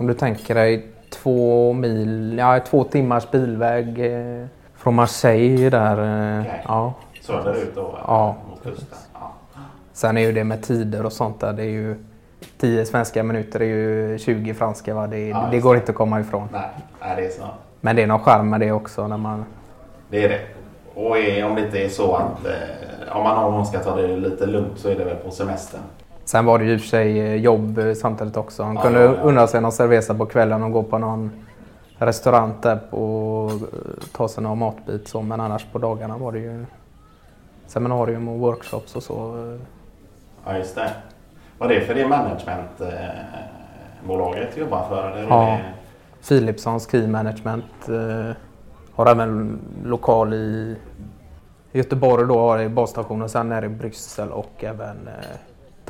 Om du tänker dig två mil, ja två timmars bilväg eh, från Marseille där. Eh, Okej. ja. Söderut då? Ja. Mot kusten? Ja. Sen är ju det med tider och sånt där. Det är ju 10 svenska minuter är ju 20 franska. Va? Det, Ja, det går inte att komma ifrån. Nej, nej, det är så. Men det är någon charm med det också. När man, Det är det. Och är, om det inte är så att eh, om man någon gång ska ta det lite lugnt så är det väl på semestern. Sen var det ju i och för sig eh, jobb eh, samtidigt också. Han Ja, kunde ja, ja. unna sig någon cerveza på kvällen och gå på någon restaurang där och eh, ta sig någon matbit. Så. Men annars på dagarna var det ju seminarium och workshops och så. Ja, just det. Vad är det för det managementbolaget du jobbar för? Eller är Ja. det, Philipsons Key Management eh, har även lokal i Göteborg då det basstationen sen nere i Bryssel och även eh,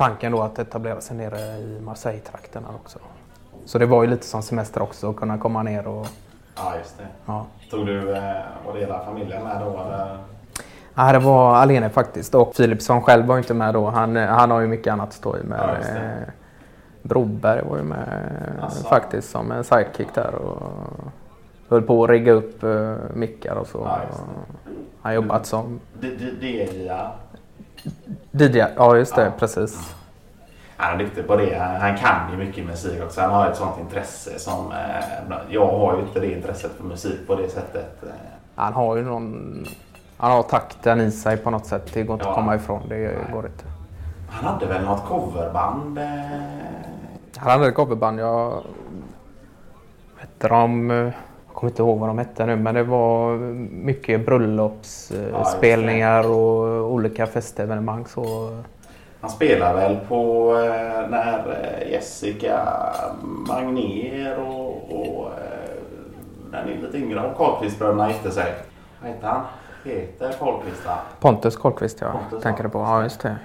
tanken då att etablera sig nere i Marseille-trakterna också. Så det var ju lite som semester också att kunna komma ner och ja, just det. ja. Tog du, eh, var det hela familjen med då? Eller? Ja, det var Alene faktiskt och Philipsson själv var inte med då. Han, eh, han har ju mycket annat att stå i med. Ja, eh, Broberg var ju med eh, Asså. faktiskt som en sidekick där och höll på att rigga upp mickar och så. Ja. Han jobbat som D- D- DJa. DJ. Ja, just det. Ja. Precis. Han är duktig på det. Han, kan ju mycket musik också. Han har ett sånt intresse som... Eh, jag har ju inte det intresset för musik på det sättet. Han har ju någon... Han har takten i sig på något sätt. Det går inte Ja. att komma ifrån. Det Nej. går inte. han hade väl något coverband? Eh, Han hade ett coverband. Jag... Hette de... kommer inte ihåg vad de hette nu men det var mycket bröllopsspelningar och olika festevenemang. Så... Han spelar väl på eh, när eh, Jessica Magnér och, och eh, den är lite yngre och Karlqvistbröderna gifte sig. Vad heter han? Peter Karlqvist? Pontus Karlqvist ja, Pontus, tänker ja. du på. Ja, just det. Ja.